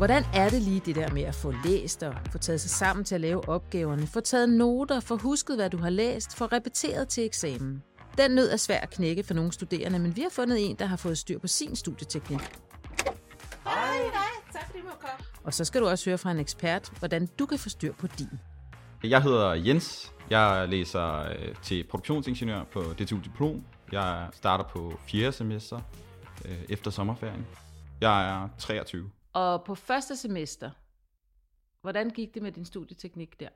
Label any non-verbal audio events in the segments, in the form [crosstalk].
Hvordan er det lige det der med at få læst og få taget sig sammen til at lave opgaverne, få taget noter, få husket, hvad du har læst, få repeteret til eksamen? Den nød er svær at knække for nogle studerende, men vi har fundet en, der har fået styr på sin studieteknik. Hej, hej. Tak fordi du måtte komme. Og så skal du også høre fra en ekspert, hvordan du kan få styr på din. Jeg hedder Jens. Jeg læser øh, til produktionsingeniør på DTU Diplom. Jeg starter på 4. semester øh, efter sommerferien. Jeg er 23. Og på første semester, hvordan gik det med din studieteknik der?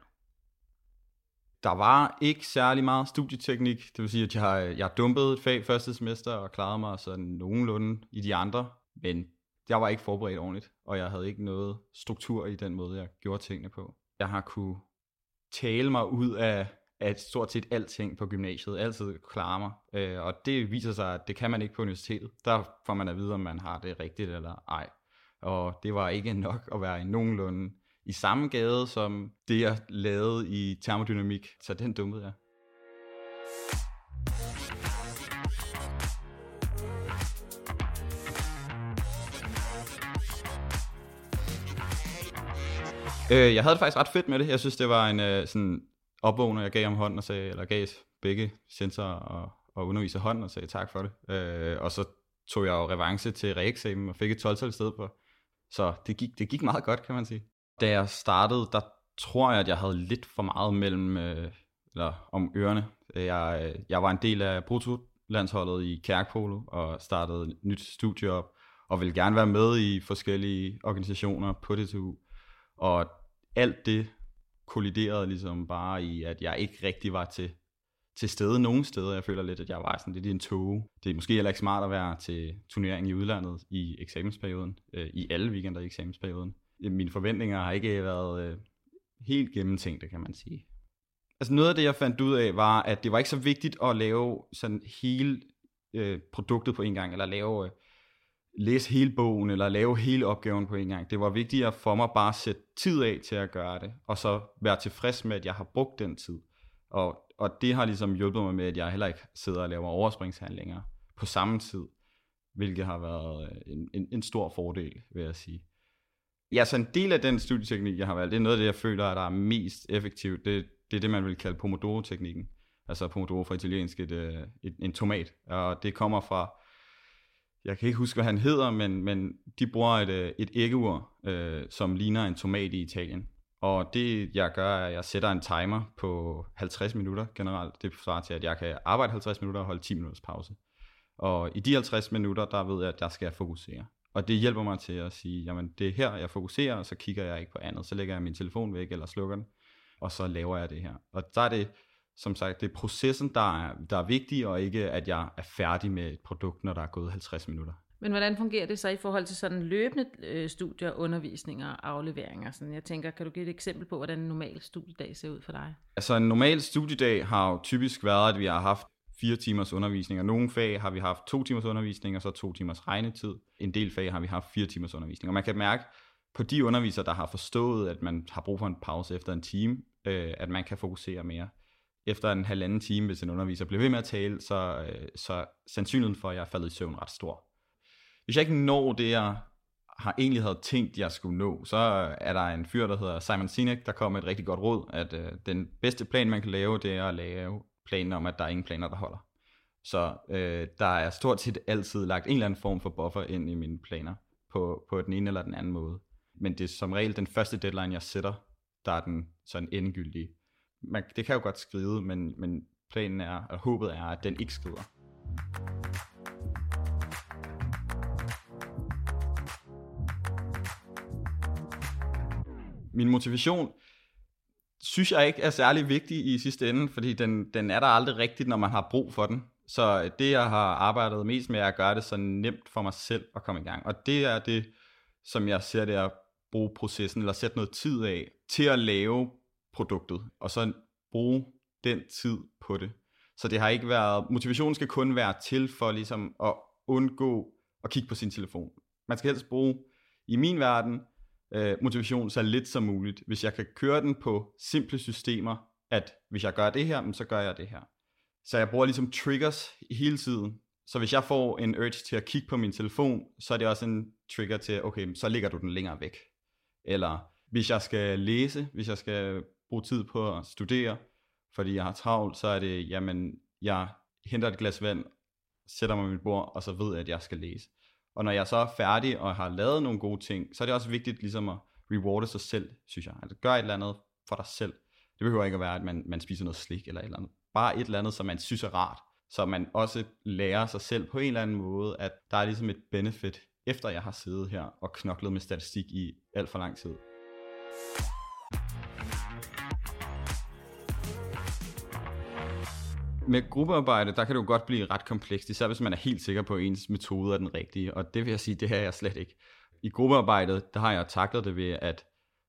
Der var ikke særlig meget studieteknik. Det vil sige, at jeg, jeg dumpede et fag første semester og klarede mig sådan nogenlunde i de andre. Men jeg var ikke forberedt ordentligt, og jeg havde ikke noget struktur i den måde, jeg gjorde tingene på. Jeg har kunne tale mig ud af, af stort set alting på gymnasiet, altid klare mig. Øh, og det viser sig, at det kan man ikke på universitetet. Der får man at vide, om man har det rigtigt eller ej. Og det var ikke [laughs] nok at være i nogenlunde i samme gade som det, jeg lavede i termodynamik. Så den dummede jeg. Øh, jeg havde det faktisk ret fedt med det. Jeg synes, det var en øh, sådan opvågner, jeg gav ham hånden og sagde, eller gav begge sensorer og, og underviser hånden og sagde tak for det. Øh, og så tog jeg jo revanche til reeksamen og fik et 12 sted på. Så det gik, det gik meget godt, kan man sige. Da jeg startede, der tror jeg, at jeg havde lidt for meget mellem, øh, eller om ørerne. Jeg, jeg var en del af Proto-landsholdet i Kærkpolo og startede et nyt studie op, og ville gerne være med i forskellige organisationer på DTU. Og alt det kolliderede ligesom bare i, at jeg ikke rigtig var til, til stede nogen steder. Jeg føler lidt, at jeg var sådan lidt i en toge. Det er måske heller ikke smart at være til turnering i udlandet i eksamensperioden, øh, i alle weekender i eksamensperioden. Øh, mine forventninger har ikke været øh, helt gennemtænkte, kan man sige. Altså noget af det, jeg fandt ud af, var, at det var ikke så vigtigt at lave sådan hele øh, produktet på en gang, eller lave øh, læse hele bogen eller lave hele opgaven på en gang. Det var vigtigere for mig bare at sætte tid af til at gøre det, og så være tilfreds med, at jeg har brugt den tid. Og, og det har ligesom hjulpet mig med, at jeg heller ikke sidder og laver overspringshandlinger på samme tid, hvilket har været øh, en, en, en stor fordel, vil jeg sige. Ja, så en del af den studieteknik, jeg har valgt, det er noget af det, jeg føler, at der er mest effektivt. Det, det er det, man vil kalde Pomodoro-teknikken. Altså Pomodoro fra italiensk, et, øh, et, en tomat. Og det kommer fra jeg kan ikke huske, hvad han hedder, men, men de bruger et, øh, et æggeur, øh, som ligner en tomat i Italien. Og det jeg gør, er, at jeg sætter en timer på 50 minutter generelt. Det svarer til, at jeg kan arbejde 50 minutter og holde 10 minutters pause. Og i de 50 minutter, der ved jeg, at der skal jeg fokusere. Og det hjælper mig til at sige, jamen det er her, jeg fokuserer, og så kigger jeg ikke på andet. Så lægger jeg min telefon væk eller slukker den, og så laver jeg det her. Og der er det, som sagt, det er processen, der er, der er vigtig, og ikke at jeg er færdig med et produkt, når der er gået 50 minutter. Men hvordan fungerer det så i forhold til sådan løbende øh, studier, undervisninger og afleveringer? Sådan, jeg tænker, kan du give et eksempel på, hvordan en normal studiedag ser ud for dig? Altså en normal studiedag har jo typisk været, at vi har haft fire timers undervisning, og nogle fag har vi haft to timers undervisning, og så to timers regnetid. En del fag har vi haft fire timers undervisning. Og man kan mærke på de undervisere, der har forstået, at man har brug for en pause efter en time, øh, at man kan fokusere mere efter en halvanden time, hvis en underviser bliver ved med at tale, så, øh, så sandsynligheden for, at jeg er faldet i søvn ret stor. Hvis jeg ikke når det, jeg har egentlig havde tænkt, jeg skulle nå, så er der en fyr, der hedder Simon Sinek, der kommer med et rigtig godt råd, at øh, den bedste plan, man kan lave, det er at lave planen om, at der er ingen planer, der holder. Så øh, der er stort set altid lagt en eller anden form for buffer ind i mine planer, på, på den ene eller den anden måde. Men det er som regel den første deadline, jeg sætter, der er den sådan endegyldige man, det kan jo godt skride, men, men planen er, og håbet er, at den ikke skrider. Min motivation synes jeg ikke er særlig vigtig i sidste ende, fordi den, den er der aldrig rigtigt, når man har brug for den. Så øh, det, jeg har arbejdet mest med, er at gøre det så nemt for mig selv at komme i gang. Og det er det, som jeg ser det at bruge processen, eller sætte noget tid af til at lave produktet, og så bruge den tid på det. Så det har ikke været, motivationen skal kun være til for ligesom at undgå at kigge på sin telefon. Man skal helst bruge, i min verden, øh, motivation så lidt som muligt. Hvis jeg kan køre den på simple systemer, at hvis jeg gør det her, så gør jeg det her. Så jeg bruger ligesom triggers hele tiden. Så hvis jeg får en urge til at kigge på min telefon, så er det også en trigger til, okay, så ligger du den længere væk. Eller hvis jeg skal læse, hvis jeg skal bruge tid på at studere, fordi jeg har travlt, så er det, jamen, jeg henter et glas vand, sætter mig ved mit bord, og så ved jeg, at jeg skal læse. Og når jeg så er færdig og har lavet nogle gode ting, så er det også vigtigt ligesom at rewarde sig selv, synes jeg. Altså gør et eller andet for dig selv. Det behøver ikke at være, at man, man spiser noget slik eller et eller andet. Bare et eller andet, som man synes er rart. Så man også lærer sig selv på en eller anden måde, at der er ligesom et benefit, efter jeg har siddet her og knoklet med statistik i alt for lang tid. Med gruppearbejde, der kan det jo godt blive ret komplekst, især hvis man er helt sikker på, at ens metode er den rigtige, og det vil jeg sige, det her er jeg slet ikke. I gruppearbejdet, der har jeg taklet det ved, at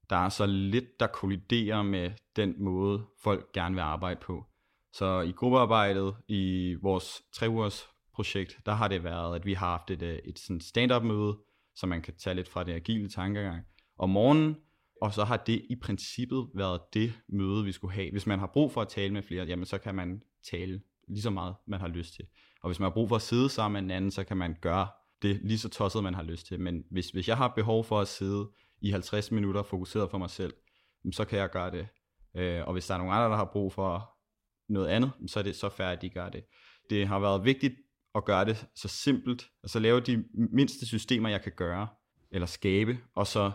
der er så lidt, der kolliderer med den måde, folk gerne vil arbejde på. Så i gruppearbejdet, i vores tre ugers projekt, der har det været, at vi har haft et, øh, et sådan stand-up møde, så man kan tage lidt fra det agile tankegang om morgenen, og så har det i princippet været det møde, vi skulle have. Hvis man har brug for at tale med flere, jamen så kan man tale lige så meget, man har lyst til. Og hvis man har brug for at sidde sammen med en anden, så kan man gøre det lige så tosset, man har lyst til. Men hvis, hvis jeg har behov for at sidde i 50 minutter fokuseret for mig selv, så kan jeg gøre det. Øh, og hvis der er nogen andre, der har brug for noget andet, så er det så færdigt, at de gør det. Det har været vigtigt at gøre det så simpelt, altså lave de mindste systemer, jeg kan gøre, eller skabe, og så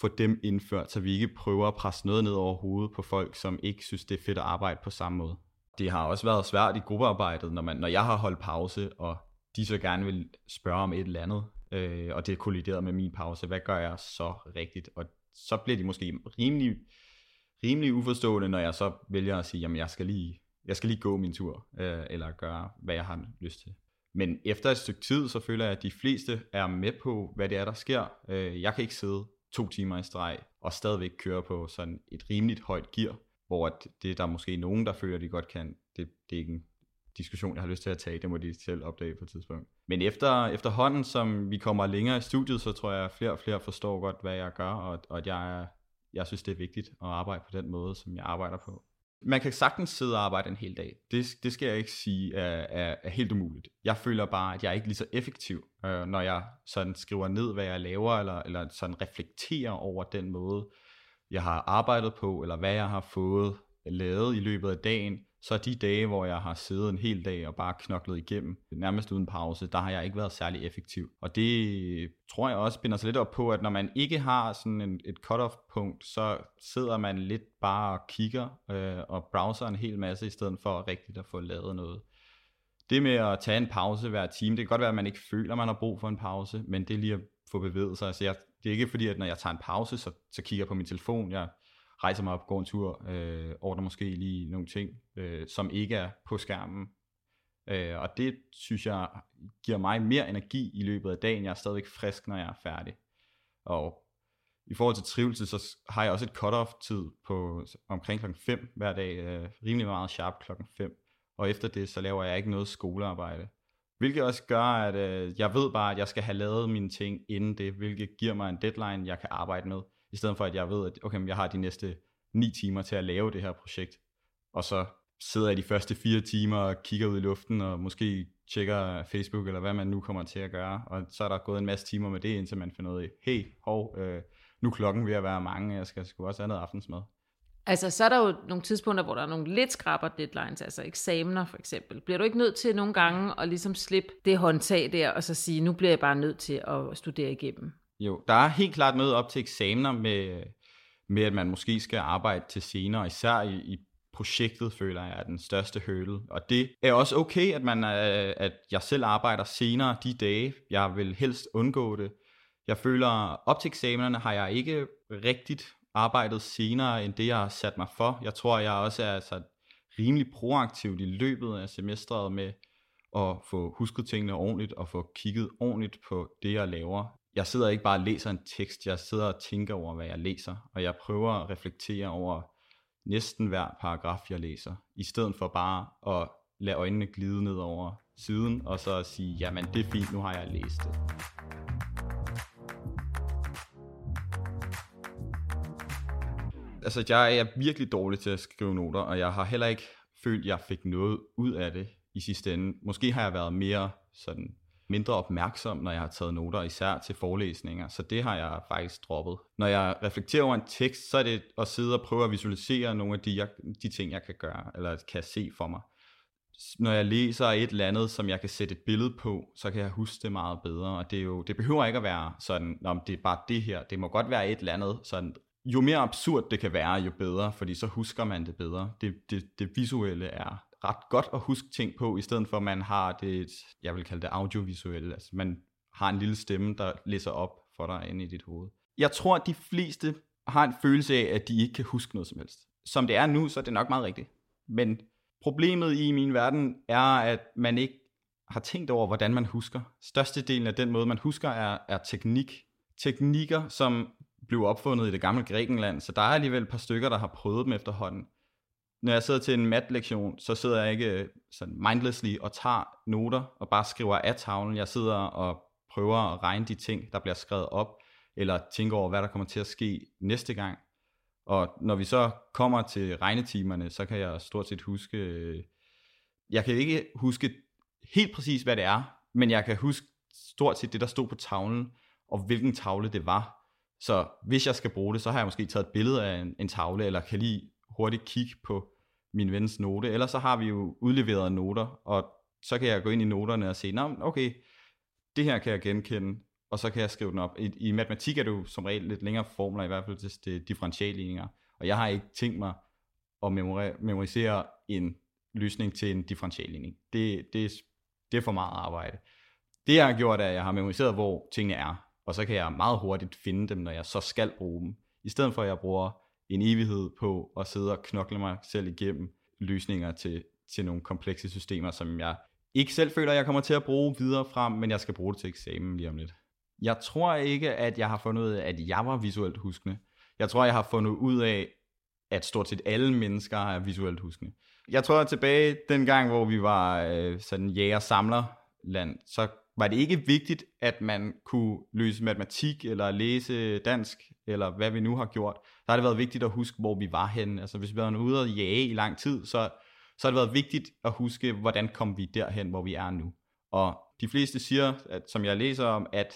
få dem indført, så vi ikke prøver at presse noget ned over hovedet på folk, som ikke synes, det er fedt at arbejde på samme måde. Det har også været svært i gruppearbejdet, når, man, når jeg har holdt pause, og de så gerne vil spørge om et eller andet, øh, og det kolliderer med min pause, hvad gør jeg så rigtigt? Og så bliver de måske rimelig, rimelig uforstående, når jeg så vælger at sige, jamen jeg skal lige, jeg skal lige gå min tur, øh, eller gøre, hvad jeg har lyst til. Men efter et stykke tid, så føler jeg, at de fleste er med på, hvad det er, der sker. Øh, jeg kan ikke sidde to timer i streg, og stadigvæk køre på sådan et rimeligt højt gear, hvor at det er der måske nogen, der føler, de godt kan. Det, det er ikke en diskussion, jeg har lyst til at tage, det må de selv opdage på et tidspunkt. Men efter, efterhånden, som vi kommer længere i studiet, så tror jeg, at flere og flere forstår godt, hvad jeg gør, og, og at jeg, jeg synes, det er vigtigt at arbejde på den måde, som jeg arbejder på. Man kan sagtens sidde og arbejde en hel dag. Det, det skal jeg ikke sige er, er, er helt umuligt. Jeg føler bare, at jeg er ikke lige så effektiv, øh, når jeg sådan skriver ned, hvad jeg laver, eller, eller sådan reflekterer over den måde, jeg har arbejdet på, eller hvad jeg har fået lavet i løbet af dagen, så de dage, hvor jeg har siddet en hel dag og bare knoklet igennem, nærmest uden pause, der har jeg ikke været særlig effektiv. Og det tror jeg også binder sig lidt op på, at når man ikke har sådan en, et cut-off punkt, så sidder man lidt bare og kigger øh, og browser en hel masse, i stedet for rigtigt at få lavet noget. Det med at tage en pause hver time, det kan godt være, at man ikke føler, at man har brug for en pause, men det er lige at få bevæget sig. Altså jeg, det er ikke fordi, at når jeg tager en pause, så, så kigger jeg på min telefon. Jeg rejser mig op, går en tur, øh, ordner måske lige nogle ting, øh, som ikke er på skærmen. Øh, og det synes jeg giver mig mere energi i løbet af dagen. Jeg er stadigvæk frisk, når jeg er færdig. Og i forhold til trivsel, så har jeg også et cut-off tid på omkring klokken 5 hver dag, øh, rimelig meget sharp klokken 5. Og efter det, så laver jeg ikke noget skolearbejde. Hvilket også gør, at øh, jeg ved bare, at jeg skal have lavet mine ting inden det, hvilket giver mig en deadline, jeg kan arbejde med. I stedet for, at jeg ved, at okay, jeg har de næste 9 timer til at lave det her projekt. Og så sidder jeg de første fire timer og kigger ud i luften, og måske tjekker Facebook, eller hvad man nu kommer til at gøre. Og så er der gået en masse timer med det, indtil man finder ud af, hey, hov, øh, nu er klokken ved at være mange, jeg skal sgu også have noget aftensmad. Altså, så er der jo nogle tidspunkter, hvor der er nogle lidt skraber deadlines, altså eksamener for eksempel. Bliver du ikke nødt til nogle gange at ligesom slippe det håndtag der, og så sige, nu bliver jeg bare nødt til at studere igennem? Jo, der er helt klart noget op til eksamener med, med at man måske skal arbejde til senere, især i, i projektet, føler jeg, er den største hurdle. Og det er også okay, at, man, øh, at jeg selv arbejder senere de dage. Jeg vil helst undgå det. Jeg føler, op til eksamenerne har jeg ikke rigtigt arbejdet senere, end det jeg har sat mig for. Jeg tror, jeg også er altså, rimelig proaktivt i løbet af semestret med at få husket tingene ordentligt og få kigget ordentligt på det, jeg laver. Jeg sidder ikke bare og læser en tekst, jeg sidder og tænker over, hvad jeg læser, og jeg prøver at reflektere over næsten hver paragraf, jeg læser, i stedet for bare at lade øjnene glide ned over siden, og så at sige, jamen det er fint, nu har jeg læst det. Altså jeg er virkelig dårlig til at skrive noter, og jeg har heller ikke følt, at jeg fik noget ud af det i sidste ende. Måske har jeg været mere sådan mindre opmærksom, når jeg har taget noter, især til forelæsninger, så det har jeg faktisk droppet. Når jeg reflekterer over en tekst, så er det at sidde og prøve at visualisere nogle af de, jeg, de ting, jeg kan gøre, eller kan se for mig. Når jeg læser et eller andet, som jeg kan sætte et billede på, så kan jeg huske det meget bedre, og det, er jo, det behøver ikke at være sådan, om det er bare det her, det må godt være et eller andet sådan jo mere absurd det kan være, jo bedre, fordi så husker man det bedre. Det, det, det visuelle er ret godt at huske ting på, i stedet for at man har det, jeg vil kalde det audiovisuelle, altså man har en lille stemme, der læser op for dig inde i dit hoved. Jeg tror, at de fleste har en følelse af, at de ikke kan huske noget som helst. Som det er nu, så er det nok meget rigtigt. Men problemet i min verden er, at man ikke har tænkt over, hvordan man husker. Størstedelen af den måde, man husker, er, er teknik. Teknikker, som blev opfundet i det gamle Grækenland, så der er alligevel et par stykker, der har prøvet dem efterhånden når jeg sidder til en matlektion, så sidder jeg ikke øh, sådan mindlessly og tager noter og bare skriver af tavlen. Jeg sidder og prøver at regne de ting, der bliver skrevet op, eller tænker over, hvad der kommer til at ske næste gang. Og når vi så kommer til regnetimerne, så kan jeg stort set huske, øh, jeg kan ikke huske helt præcis, hvad det er, men jeg kan huske stort set det, der stod på tavlen, og hvilken tavle det var. Så hvis jeg skal bruge det, så har jeg måske taget et billede af en, en tavle, eller kan lige hurtigt kigge på min vens note. eller så har vi jo udleveret noter, og så kan jeg gå ind i noterne og se, Nå, okay, det her kan jeg genkende, og så kan jeg skrive den op. I, i matematik er det jo som regel lidt længere formler, i hvert fald til differentialligninger, og jeg har ikke tænkt mig at memorisere en løsning til en differentialligning. Det, det, det er for meget arbejde. Det jeg har gjort er, at jeg har memoriseret, hvor tingene er, og så kan jeg meget hurtigt finde dem, når jeg så skal bruge dem. I stedet for at jeg bruger en evighed på at sidde og knokle mig selv igennem løsninger til, til nogle komplekse systemer, som jeg ikke selv føler, jeg kommer til at bruge videre frem, men jeg skal bruge det til eksamen lige om lidt. Jeg tror ikke, at jeg har fundet ud af, at jeg var visuelt huskende. Jeg tror, jeg har fundet ud af, at stort set alle mennesker er visuelt huskende. Jeg tror at tilbage den gang, hvor vi var øh, sådan jæger-samler-land, så var det ikke vigtigt, at man kunne løse matematik eller læse dansk, eller hvad vi nu har gjort. så har det været vigtigt at huske, hvor vi var henne. Altså hvis vi var ude og jage i lang tid, så, så har det været vigtigt at huske, hvordan kom vi derhen, hvor vi er nu. Og de fleste siger, at, som jeg læser om, at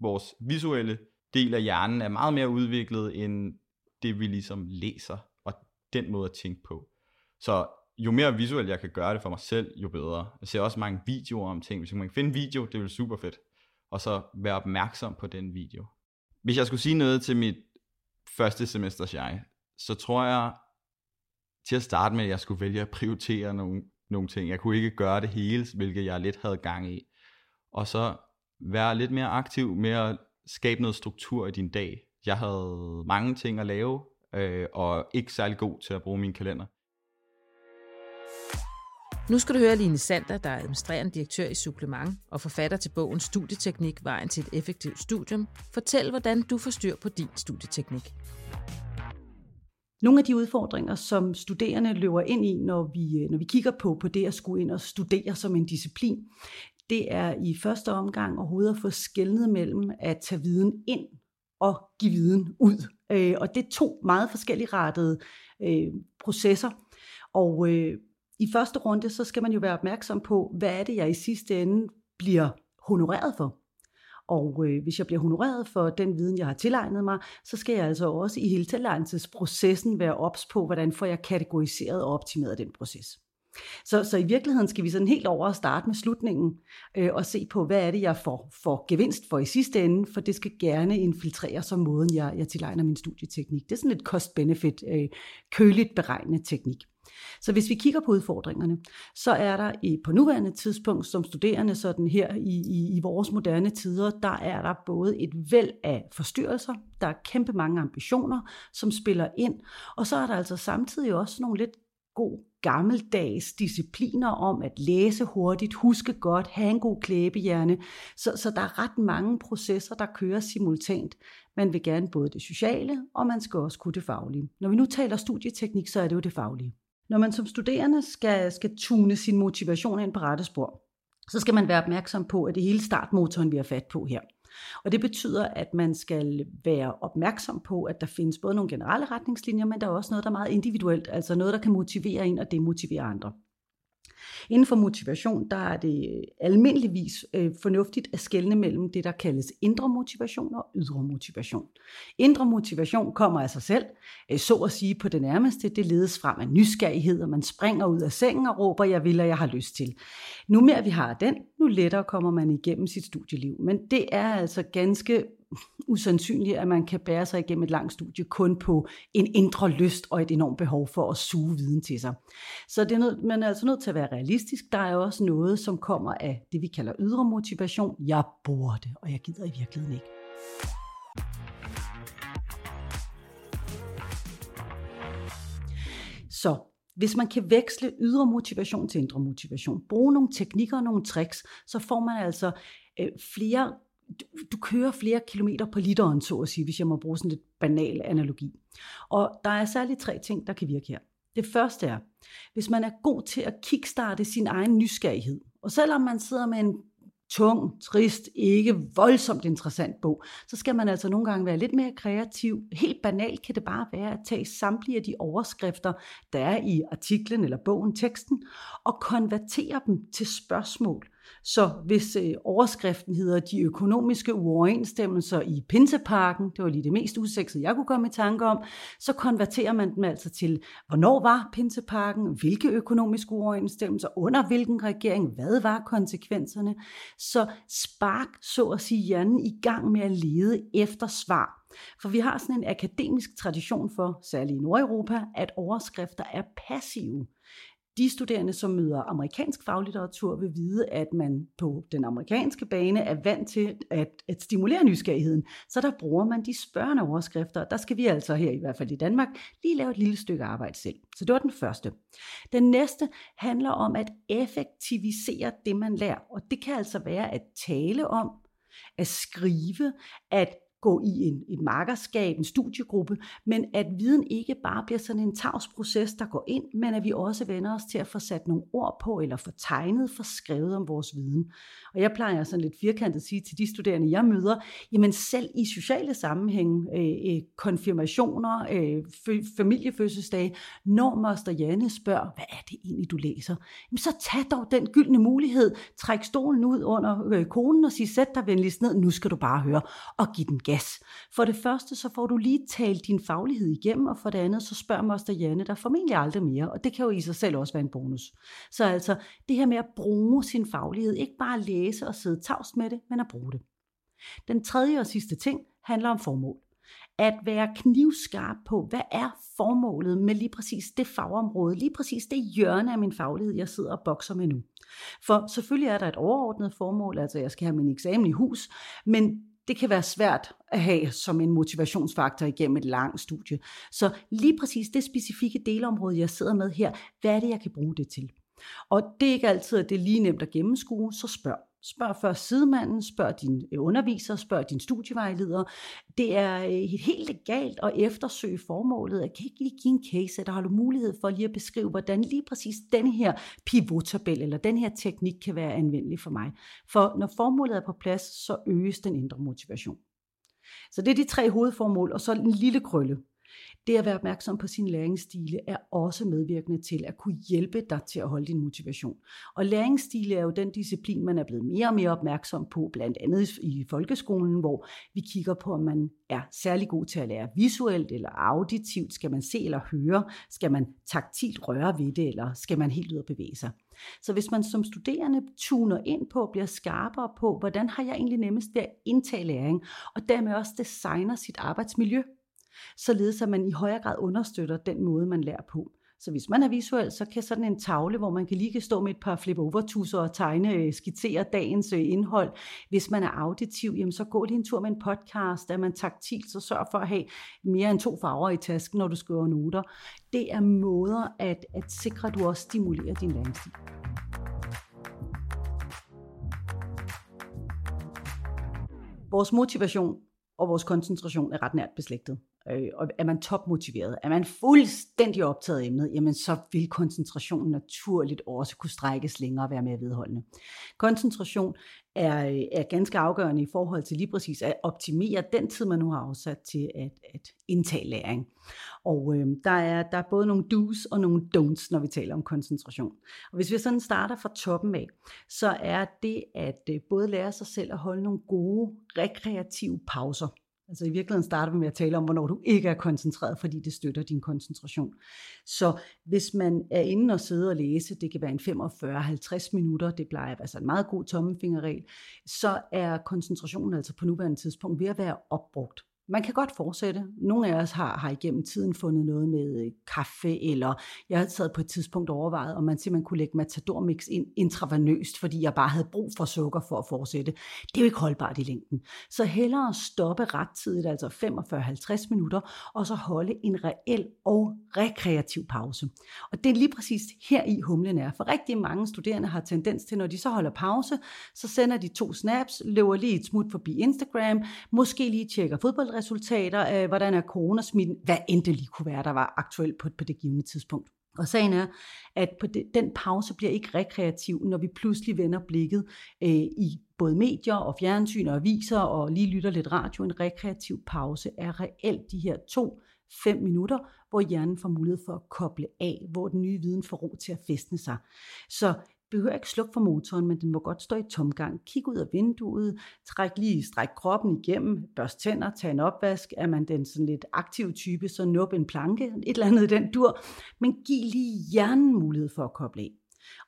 vores visuelle del af hjernen er meget mere udviklet, end det vi ligesom læser, og den måde at tænke på. Så jo mere visuelt jeg kan gøre det for mig selv, jo bedre. Jeg ser også mange videoer om ting. Hvis man kan finde en video, det er super fedt. Og så være opmærksom på den video. Hvis jeg skulle sige noget til mit første semesters jeg, så tror jeg til at starte med, at jeg skulle vælge at prioritere nogle, nogle ting. Jeg kunne ikke gøre det hele, hvilket jeg lidt havde gang i. Og så være lidt mere aktiv med at skabe noget struktur i din dag. Jeg havde mange ting at lave, øh, og ikke særlig god til at bruge min kalender. Nu skal du høre Line Sander, der er administrerende direktør i Supplement og forfatter til bogen Studieteknik, vejen til et effektivt studium. Fortæl, hvordan du får styr på din studieteknik. Nogle af de udfordringer, som studerende løber ind i, når vi, når vi kigger på, på det at skulle ind og studere som en disciplin, det er i første omgang overhovedet at få skældnet mellem at tage viden ind og give viden ud. Øh, og det er to meget forskellige rettede øh, processer. Og øh, i første runde, så skal man jo være opmærksom på, hvad er det, jeg i sidste ende bliver honoreret for. Og øh, hvis jeg bliver honoreret for den viden, jeg har tilegnet mig, så skal jeg altså også i hele tilegnelsesprocessen være ops på, hvordan får jeg kategoriseret og optimeret den proces. Så, så i virkeligheden skal vi sådan helt over og starte med slutningen øh, og se på, hvad er det, jeg får, får gevinst for i sidste ende, for det skal gerne infiltrere som måden, jeg, jeg tilegner min studieteknik. Det er sådan et cost-benefit, øh, køligt beregnende teknik. Så hvis vi kigger på udfordringerne, så er der i, på nuværende tidspunkt som studerende sådan her i, i, i vores moderne tider, der er der både et væld af forstyrrelser, der er kæmpe mange ambitioner, som spiller ind, og så er der altså samtidig også nogle lidt god gammeldags discipliner om at læse hurtigt, huske godt, have en god klæbehjerne. Så, så der er ret mange processer, der kører simultant. Man vil gerne både det sociale, og man skal også kunne det faglige. Når vi nu taler studieteknik, så er det jo det faglige. Når man som studerende skal, skal tune sin motivation ind på rette spor, så skal man være opmærksom på, at det hele startmotoren, vi har fat på her. Og det betyder, at man skal være opmærksom på, at der findes både nogle generelle retningslinjer, men der er også noget, der er meget individuelt, altså noget, der kan motivere en og demotivere andre. Inden for motivation, der er det øh, almindeligvis øh, fornuftigt at skelne mellem det, der kaldes indre motivation og ydre motivation. Indre motivation kommer af sig selv, øh, så at sige på det nærmeste. Det ledes frem af nysgerrighed, og man springer ud af sengen og råber, jeg vil, og jeg har lyst til. Nu mere vi har den, nu lettere kommer man igennem sit studieliv. Men det er altså ganske usandsynligt, at man kan bære sig igennem et langt studie kun på en indre lyst og et enormt behov for at suge viden til sig. Så det er nødt, man er altså nødt til at være realistisk. Der er også noget, som kommer af det, vi kalder ydre motivation. Jeg burde, og jeg gider i virkeligheden ikke. Så hvis man kan veksle ydre motivation til indre motivation, bruge nogle teknikker og nogle tricks, så får man altså øh, flere du, du kører flere kilometer på literen, så at sige, hvis jeg må bruge sådan lidt banal analogi. Og der er særligt tre ting, der kan virke her. Det første er, hvis man er god til at kickstarte sin egen nysgerrighed, og selvom man sidder med en tung, trist, ikke voldsomt interessant bog, så skal man altså nogle gange være lidt mere kreativ. Helt banalt kan det bare være at tage samtlige af de overskrifter, der er i artiklen eller bogen, teksten, og konvertere dem til spørgsmål. Så hvis øh, overskriften hedder de økonomiske uoverensstemmelser i Pinseparken, det var lige det mest usekset, jeg kunne komme i tanke om, så konverterer man dem altså til, hvornår var Pinseparken, hvilke økonomiske uoverensstemmelser, under hvilken regering, hvad var konsekvenserne. Så spark, så at sige, hjernen i gang med at lede efter svar. For vi har sådan en akademisk tradition for, særligt i Nordeuropa, at overskrifter er passive. De studerende, som møder amerikansk faglitteratur, vil vide, at man på den amerikanske bane er vant til at, at stimulere nysgerrigheden. Så der bruger man de spørgende overskrifter. Der skal vi altså her, i hvert fald i Danmark, lige lave et lille stykke arbejde selv. Så det var den første. Den næste handler om at effektivisere det, man lærer. Og det kan altså være at tale om, at skrive, at gå i en, et markerskab, en studiegruppe, men at viden ikke bare bliver sådan en tavsproces, der går ind, men at vi også vender os til at få sat nogle ord på, eller få tegnet, få skrevet om vores viden. Og jeg plejer sådan lidt firkantet at sige til de studerende, jeg møder, jamen selv i sociale sammenhænge, øh, øh konfirmationer, øh, familiefødselsdage, når Moster Janne spørger, hvad er det egentlig, du læser? Jamen så tag dog den gyldne mulighed, træk stolen ud under øh, konen og sig, sæt dig venligst ned, nu skal du bare høre, og giv den gas. For det første, så får du lige talt din faglighed igennem, og for det andet, så spørger Moster Janne der formentlig aldrig mere, og det kan jo i sig selv også være en bonus. Så altså, det her med at bruge sin faglighed, ikke bare læse og sidde tavst med det, men at bruge det. Den tredje og sidste ting handler om formål. At være knivskarp på, hvad er formålet med lige præcis det fagområde, lige præcis det hjørne af min faglighed, jeg sidder og bokser med nu. For selvfølgelig er der et overordnet formål, altså jeg skal have min eksamen i hus, men det kan være svært at have som en motivationsfaktor igennem et langt studie. Så lige præcis det specifikke delområde, jeg sidder med her, hvad er det, jeg kan bruge det til? Og det er ikke altid, at det er lige nemt at gennemskue, så spørg. Spørg først sidemanden, spørg din øh, underviser, spørg din studievejleder. Det er øh, helt legalt at eftersøge formålet. Jeg kan ikke lige give en case, der har du mulighed for lige at beskrive, hvordan lige præcis den her pivottabel eller den her teknik kan være anvendelig for mig. For når formålet er på plads, så øges den indre motivation. Så det er de tre hovedformål, og så en lille krølle. Det at være opmærksom på sin læringsstile er også medvirkende til at kunne hjælpe dig til at holde din motivation. Og læringsstile er jo den disciplin, man er blevet mere og mere opmærksom på, blandt andet i folkeskolen, hvor vi kigger på, om man er særlig god til at lære visuelt eller auditivt. Skal man se eller høre? Skal man taktilt røre ved det, eller skal man helt ud og bevæge sig? Så hvis man som studerende tuner ind på, bliver skarpere på, hvordan har jeg egentlig nemmest ved at indtage læring, og dermed også designer sit arbejdsmiljø, således at man i højere grad understøtter den måde, man lærer på. Så hvis man er visuel, så kan sådan en tavle, hvor man kan lige kan stå med et par flip over og tegne, øh, skitsere dagens øh, indhold. Hvis man er auditiv, jamen så gå lige en tur med en podcast. Er man taktil, så sørg for at have mere end to farver i tasken, når du skriver noter. Det er måder at, at sikre, at du også stimulerer din læringsstil. Vores motivation og vores koncentration er ret nært beslægtet øh, og er man topmotiveret, er man fuldstændig optaget af emnet, jamen så vil koncentrationen naturligt også kunne strækkes længere og være mere vedholdende. Koncentration er, er ganske afgørende i forhold til lige præcis at optimere den tid, man nu har afsat til at, at indtage læring. Og øh, der, er, der er både nogle do's og nogle don'ts, når vi taler om koncentration. Og hvis vi sådan starter fra toppen af, så er det at øh, både lære sig selv at holde nogle gode rekreative pauser. Altså i virkeligheden starter vi med at tale om, hvornår du ikke er koncentreret, fordi det støtter din koncentration. Så hvis man er inde og sidder og læse, det kan være en 45-50 minutter, det plejer at altså en meget god tommefingerregel, så er koncentrationen altså på nuværende tidspunkt ved at være opbrugt. Man kan godt fortsætte. Nogle af os har, har igennem tiden fundet noget med øh, kaffe, eller jeg havde taget på et tidspunkt overvejet, om man simpelthen kunne lægge matadormix ind intravenøst, fordi jeg bare havde brug for sukker for at fortsætte. Det er jo ikke holdbart i længden. Så hellere stoppe rettidigt, altså 45-50 minutter, og så holde en reel og rekreativ pause. Og det er lige præcis her i humlen er. For rigtig mange studerende har tendens til, når de så holder pause, så sender de to snaps, løber lige et smut forbi Instagram, måske lige tjekker fodbold resultater øh, hvordan er coronasmitten, hvad end det lige kunne være, der var aktuelt på, på det givende tidspunkt. Og sagen er, at på de, den pause bliver ikke rekreativ, når vi pludselig vender blikket øh, i både medier og fjernsyn og aviser og lige lytter lidt radio. En rekreativ pause er reelt de her to fem minutter, hvor hjernen får mulighed for at koble af, hvor den nye viden får ro til at festne sig. Så behøver ikke slukke for motoren, men den må godt stå i tomgang. Kig ud af vinduet, træk lige, stræk kroppen igennem, børst tænder, tag en opvask. Er man den sådan lidt aktive type, så nup en planke, et eller andet den dur. Men giv lige hjernen mulighed for at koble af.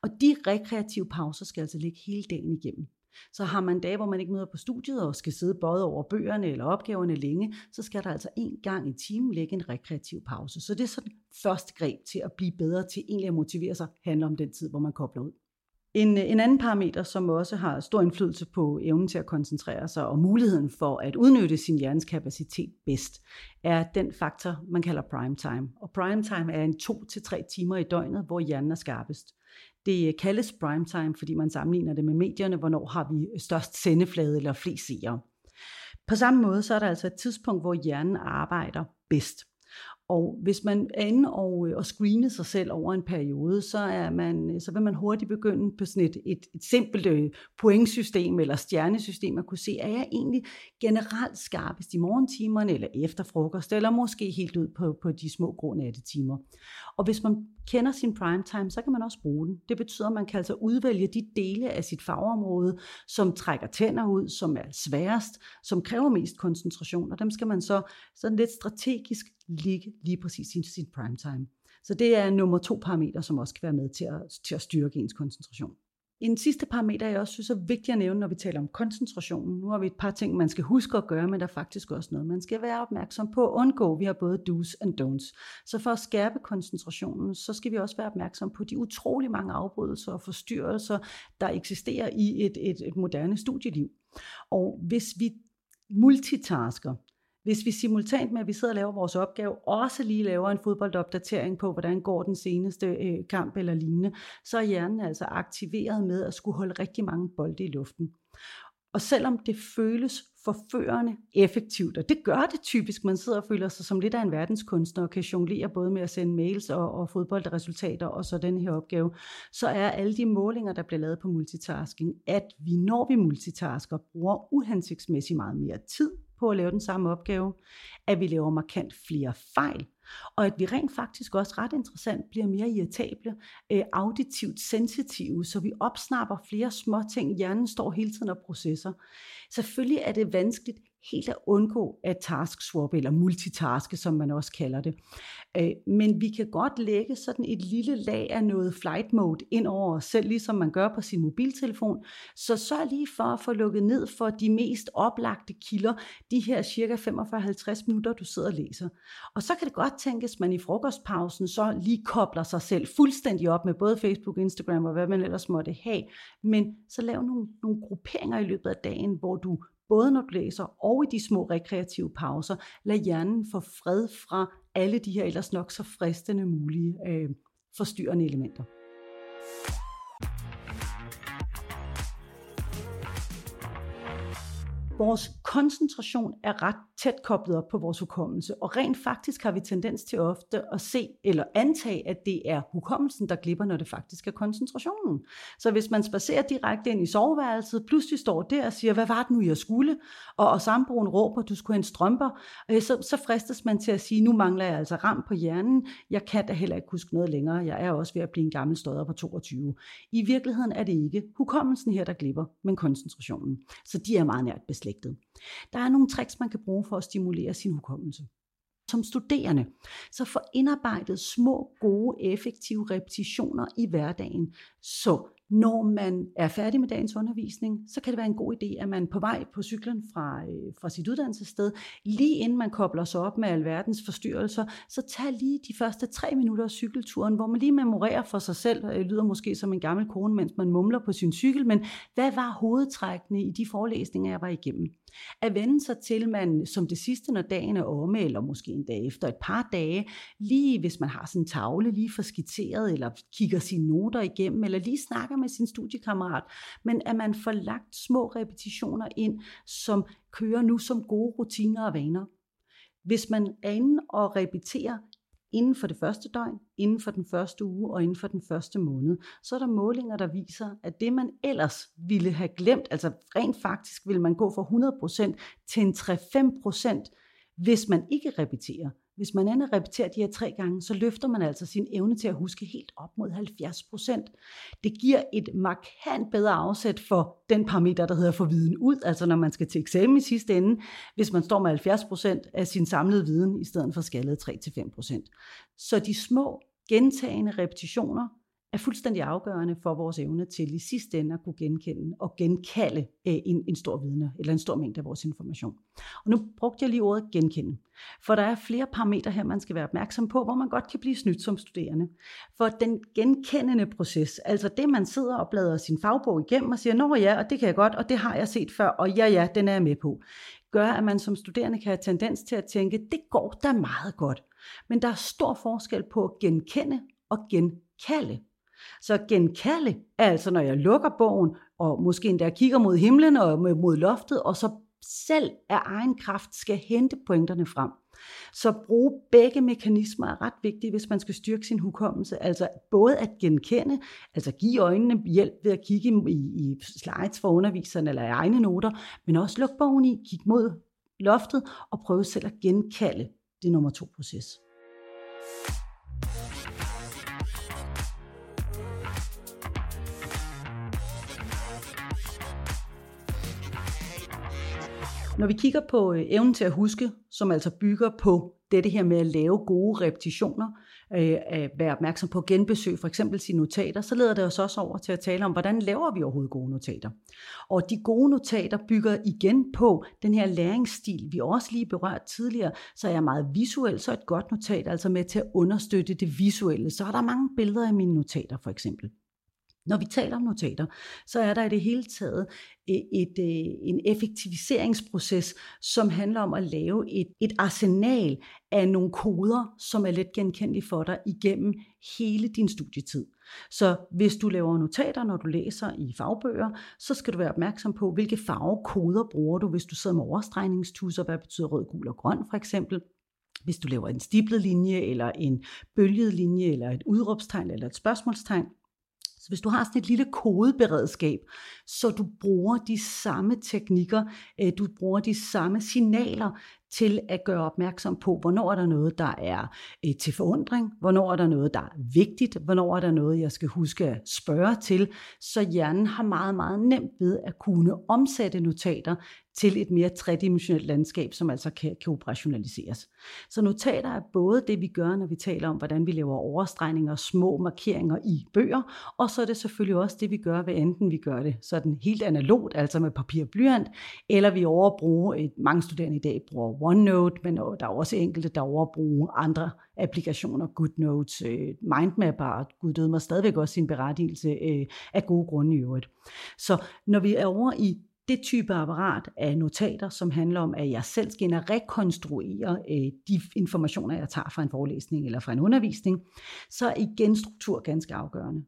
Og de rekreative pauser skal altså ligge hele dagen igennem. Så har man dage, hvor man ikke møder på studiet og skal sidde både over bøgerne eller opgaverne længe, så skal der altså en gang i timen lægge en rekreativ pause. Så det er sådan første greb til at blive bedre til egentlig at motivere sig, handler om den tid, hvor man kobler ud. En, øh, en anden parameter, som også har stor indflydelse på evnen til at koncentrere sig og muligheden for at udnytte sin hjernes kapacitet bedst, er den faktor, man kalder prime time. Og prime time er en to til tre timer i døgnet, hvor hjernen er skarpest. Det øh, kaldes prime time, fordi man sammenligner det med medierne, hvornår har vi størst sendeflade eller flest seere. På samme måde så er der altså et tidspunkt, hvor hjernen arbejder bedst. Og hvis man er inde og, øh, og screene sig selv over en periode, så, er man, øh, så vil man hurtigt begynde på sådan et, et, et simpelt øh, pointsystem eller stjernesystem at kunne se, er jeg egentlig generelt skarpest i morgentimerne eller efter frokost, eller måske helt ud på, på de små grå nattetimer. Og hvis man kender sin prime time, så kan man også bruge den. Det betyder, at man kan altså udvælge de dele af sit fagområde, som trækker tænder ud, som er sværest, som kræver mest koncentration, og dem skal man så sådan lidt strategisk ligge lige præcis i sin prime time. Så det er nummer to parameter, som også kan være med til at, til at styrke ens koncentration. En sidste parameter, jeg også synes er vigtigt at nævne, når vi taler om koncentrationen. Nu har vi et par ting, man skal huske at gøre, men der er faktisk også noget, man skal være opmærksom på at undgå. Vi har både do's and don'ts. Så for at skærpe koncentrationen, så skal vi også være opmærksom på de utrolig mange afbrydelser og forstyrrelser, der eksisterer i et, et, et moderne studieliv. Og hvis vi multitasker, hvis vi simultant med, at vi sidder og laver vores opgave, også lige laver en fodboldopdatering på, hvordan går den seneste øh, kamp eller lignende, så er hjernen altså aktiveret med at skulle holde rigtig mange bolde i luften. Og selvom det føles forførende effektivt, og det gør det typisk, man sidder og føler sig som lidt af en verdenskunstner og kan jonglere både med at sende mails og, og fodboldresultater og så den her opgave, så er alle de målinger, der bliver lavet på multitasking, at vi når vi multitasker, bruger uhensigtsmæssigt meget mere tid på at lave den samme opgave, at vi laver markant flere fejl, og at vi rent faktisk også ret interessant bliver mere irritable, øh, auditivt sensitive, så vi opsnapper flere små ting. Hjernen står hele tiden og processer. Selvfølgelig er det vanskeligt helt at undgå at task swap, eller multitaske, som man også kalder det. Øh, men vi kan godt lægge sådan et lille lag af noget flight mode ind over os selv, ligesom man gør på sin mobiltelefon. Så sørg lige for at få lukket ned for de mest oplagte kilder, de her cirka 45-50 minutter, du sidder og læser. Og så kan det godt tænkes, at man i frokostpausen så lige kobler sig selv fuldstændig op med både Facebook, Instagram og hvad man ellers måtte have. Men så lav nogle, nogle grupperinger i løbet af dagen, hvor du både når du læser og i de små rekreative pauser, lad hjernen få fred fra alle de her ellers nok så fristende mulige øh, forstyrrende elementer. Vores koncentration er ret tæt koblet op på vores hukommelse, og rent faktisk har vi tendens til ofte at se eller antage, at det er hukommelsen, der glipper, når det faktisk er koncentrationen. Så hvis man spacerer direkte ind i soveværelset, pludselig står der og siger, hvad var det nu, jeg skulle? Og, og sambroen råber, du skulle have en strømper, øh, så, så fristes man til at sige, nu mangler jeg altså ram på hjernen, jeg kan da heller ikke huske noget længere, jeg er også ved at blive en gammel støder på 22. I virkeligheden er det ikke hukommelsen her, der glipper, men koncentrationen. Så de er meget nært beslægtet. Der er nogle tricks, man kan bruge for at stimulere sin hukommelse. Som studerende, så få indarbejdet små, gode, effektive repetitioner i hverdagen, så når man er færdig med dagens undervisning, så kan det være en god idé, at man på vej på cyklen fra, øh, fra sit uddannelsessted, lige inden man kobler sig op med alverdens forstyrrelser, så tag lige de første tre minutter af cykelturen, hvor man lige memorerer for sig selv, det lyder måske som en gammel kone, mens man mumler på sin cykel, men hvad var hovedtrækkene i de forelæsninger, jeg var igennem? At vende sig til, man som det sidste, når dagen er omme, eller måske en dag efter et par dage, lige hvis man har sådan en tavle lige for skitseret, eller kigger sine noter igennem, eller lige snakker med sin studiekammerat, men at man får lagt små repetitioner ind, som kører nu som gode rutiner og vaner. Hvis man er inde og repeterer inden for det første døgn, inden for den første uge og inden for den første måned, så er der målinger, der viser, at det man ellers ville have glemt, altså rent faktisk vil man gå fra 100% til en 3-5%, hvis man ikke repeterer. Hvis man ender repeterer de her tre gange, så løfter man altså sin evne til at huske helt op mod 70% Det giver et markant bedre afsæt for den parameter, der hedder for viden ud, altså når man skal til eksamen i sidste ende, hvis man står med 70% af sin samlede viden, i stedet for skaldet 3-5% Så de små gentagende repetitioner er fuldstændig afgørende for vores evne til i sidste ende at kunne genkende og genkalde øh, en, en stor vidne, eller en stor mængde af vores information. Og nu brugte jeg lige ordet genkende, for der er flere parametre her, man skal være opmærksom på, hvor man godt kan blive snydt som studerende. For den genkendende proces, altså det man sidder og bladrer sin fagbog igennem og siger, nå ja, og det kan jeg godt, og det har jeg set før, og ja ja, den er jeg med på, gør, at man som studerende kan have tendens til at tænke, det går da meget godt. Men der er stor forskel på at genkende og genkalde. Så genkalde er altså, når jeg lukker bogen, og måske endda kigger mod himlen og mod loftet, og så selv af egen kraft skal hente pointerne frem. Så bruge begge mekanismer er ret vigtige, hvis man skal styrke sin hukommelse. Altså både at genkende, altså give øjnene hjælp ved at kigge i, i slides for underviseren eller i egne noter, men også lukke bogen i, kigge mod loftet og prøve selv at genkalde det nummer to proces. Når vi kigger på øh, evnen til at huske, som altså bygger på dette her med at lave gode repetitioner, øh, at være opmærksom på at genbesøge for eksempel sine notater, så leder det os også over til at tale om, hvordan laver vi overhovedet gode notater. Og de gode notater bygger igen på den her læringsstil, vi også lige berørt tidligere, så er jeg meget visuel, så et godt notat altså med til at understøtte det visuelle. Så er der mange billeder i mine notater for eksempel. Når vi taler om notater, så er der i det hele taget øh, et, et, en effektiviseringsproces, som handler om at lave et, et arsenal af nogle koder, som er let genkendelige for dig igennem hele din studietid. Så hvis du laver notater, når du læser i fagbøger, så skal du være opmærksom på, hvilke farvekoder bruger du, hvis du sidder med overstregningstusser, hvad betyder rød, gul og grøn for eksempel hvis du laver en stiplet linje, eller en bølget linje, eller et udråbstegn, eller et spørgsmålstegn, så hvis du har sådan et lille kodeberedskab, så du bruger de samme teknikker, øh, du bruger de samme signaler til at gøre opmærksom på, hvornår er der noget, der er øh, til forundring, hvornår er der noget, der er vigtigt, hvornår er der noget, jeg skal huske at spørge til, så hjernen har meget, meget nemt ved at kunne omsætte notater til et mere tredimensionelt landskab, som altså kan, kan operationaliseres. Så notater er både det, vi gør, når vi taler om, hvordan vi laver overstregninger og små markeringer i bøger, og så er det selvfølgelig også det, vi gør, hvad enten vi gør det sådan helt analogt, altså med papir og blyant, eller vi overbruger, et, mange studerende i dag bruger OneNote, men der er også enkelte, der overbruger andre applikationer, GoodNotes, øh, Mindmap og Gud døde mig stadigvæk også sin berettigelse øh, af gode grunde i øvrigt. Så når vi er over i det type apparat af notater, som handler om, at jeg selv skal ind og rekonstruere øh, de informationer, jeg tager fra en forelæsning eller fra en undervisning, så er igen struktur ganske afgørende.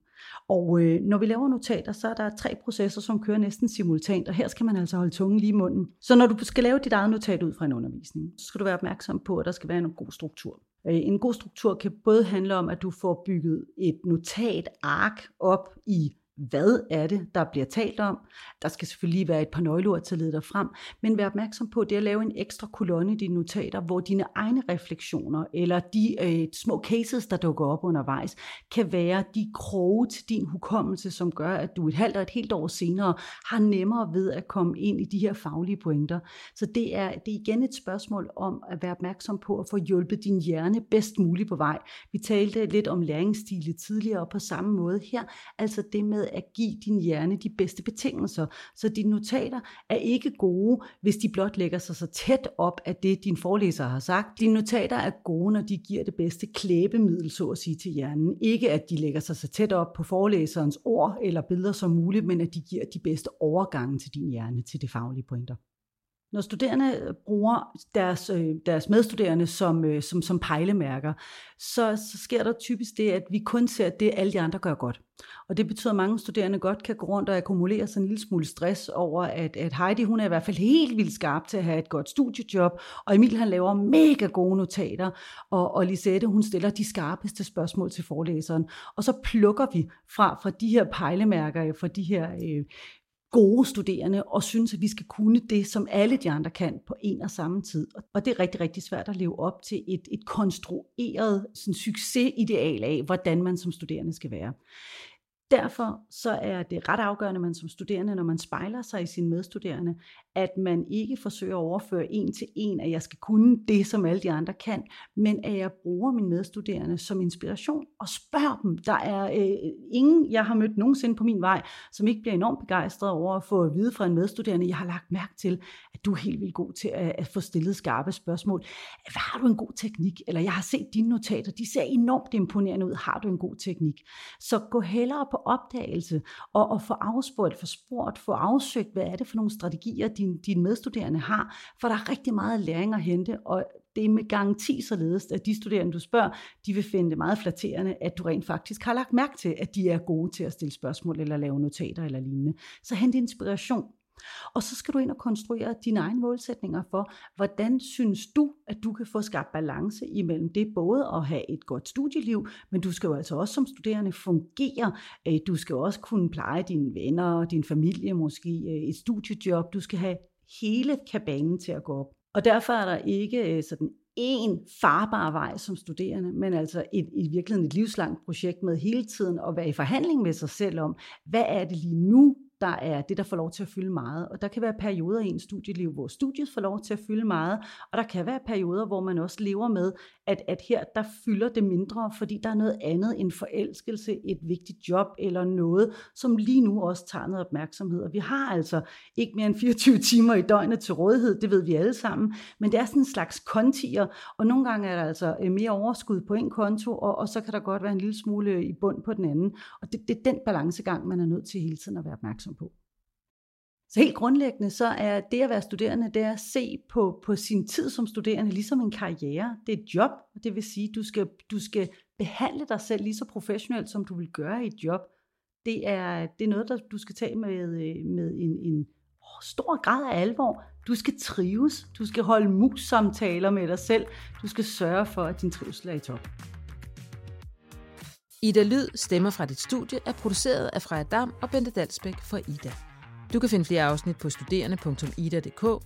Og øh, når vi laver notater, så er der tre processer, som kører næsten simultant, og her skal man altså holde tungen lige i munden. Så når du skal lave dit eget notat ud fra en undervisning, så skal du være opmærksom på, at der skal være en god struktur. Øh, en god struktur kan både handle om, at du får bygget et notatark op i hvad er det, der bliver talt om. Der skal selvfølgelig være et par nøgleord til at lede dig frem, men vær opmærksom på det at lave en ekstra kolonne i dine notater, hvor dine egne refleksioner eller de øh, små cases, der dukker op undervejs, kan være de kroge til din hukommelse, som gør, at du et halvt og et helt år senere har nemmere ved at komme ind i de her faglige pointer. Så det er, det er igen et spørgsmål om at være opmærksom på at få hjulpet din hjerne bedst muligt på vej. Vi talte lidt om læringsstile tidligere, og på samme måde her, altså det med at give din hjerne de bedste betingelser. Så dine notater er ikke gode, hvis de blot lægger sig så tæt op af det, din forelæser har sagt. Dine notater er gode, når de giver det bedste klæbemiddel, så at sige, til hjernen. Ikke at de lægger sig så tæt op på forelæserens ord eller billeder som muligt, men at de giver de bedste overgange til din hjerne til det faglige pointer. Når studerende øh, bruger deres, øh, deres medstuderende som, øh, som, som pejlemærker, så, så sker der typisk det, at vi kun ser det, alle de andre gør godt. Og det betyder, at mange studerende godt kan gå rundt og akkumulere sådan en lille smule stress over, at, at Heidi hun er i hvert fald helt vildt skarp til at have et godt studiejob, og Emil han laver mega gode notater, og, og Lisette hun stiller de skarpeste spørgsmål til forelæseren. Og så plukker vi fra, fra de her pejlemærker, fra de her øh, gode studerende og synes, at vi skal kunne det, som alle de andre kan på en og samme tid. Og det er rigtig, rigtig svært at leve op til et, et konstrueret sådan, succesideal af, hvordan man som studerende skal være. Derfor så er det ret afgørende, at man som studerende, når man spejler sig i sine medstuderende, at man ikke forsøger at overføre en til en, at jeg skal kunne det, som alle de andre kan, men at jeg bruger mine medstuderende som inspiration og spørger dem. Der er øh, ingen, jeg har mødt nogensinde på min vej, som ikke bliver enormt begejstret over at få at vide fra en medstuderende, jeg har lagt mærke til, at du er helt vildt god til at, at få stillet skarpe spørgsmål. Hvad har du en god teknik? Eller jeg har set dine notater, de ser enormt imponerende ud. Har du en god teknik? Så gå hellere på opdagelse og, og få afspurgt, få spurgt, få afsøgt, hvad er det for nogle strategier, din, dine medstuderende har, for der er rigtig meget læring at hente, og det er med garanti således, at de studerende, du spørger, de vil finde det meget flatterende, at du rent faktisk har lagt mærke til, at de er gode til at stille spørgsmål eller lave notater eller lignende. Så hent inspiration og så skal du ind og konstruere dine egne målsætninger for, hvordan synes du, at du kan få skabt balance imellem det både at have et godt studieliv, men du skal jo altså også som studerende fungere. Øh, du skal også kunne pleje dine venner, din familie, måske øh, et studiejob. Du skal have hele kabanen til at gå op. Og derfor er der ikke øh, sådan en farbar vej som studerende, men altså et, i virkeligheden et livslangt projekt med hele tiden at være i forhandling med sig selv om, hvad er det lige nu, der er det, der får lov til at fylde meget. Og der kan være perioder i en studieliv, hvor studiet får lov til at fylde meget, og der kan være perioder, hvor man også lever med, at, at her der fylder det mindre, fordi der er noget andet end forelskelse, et vigtigt job eller noget, som lige nu også tager noget opmærksomhed. Og vi har altså ikke mere end 24 [laughs] timer i døgnet til rådighed, det ved vi alle sammen, men det er sådan en slags kontier, og nogle gange er der altså øh, mere overskud på en konto, og, og så kan der godt være en lille smule i bund på den anden. Og det, det er den balancegang, man er nødt til hele tiden at være opmærksom på. Så helt grundlæggende, så er det at være studerende, det er at se på, på sin tid som studerende ligesom en karriere. Det er et job, og det vil sige, du skal, du skal behandle dig selv lige så professionelt, som du vil gøre i et job. Det er, det er noget, der du skal tage med, øh, med en, en stor grad af alvor. Du skal trives. Du skal holde mus-samtaler med dig selv. Du skal sørge for, at din trivsel er i top. Ida Lyd, stemmer fra dit studie, er produceret af Freja Dam og Bente Dalsbæk for Ida. Du kan finde flere afsnit på studerende.ida.dk,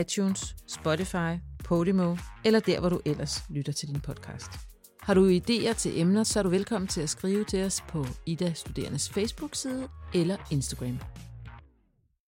iTunes, Spotify, Podimo eller der, hvor du ellers lytter til din podcast. Har du idéer til emner, så er du velkommen til at skrive til os på Ida Studerendes Facebook-side eller Instagram.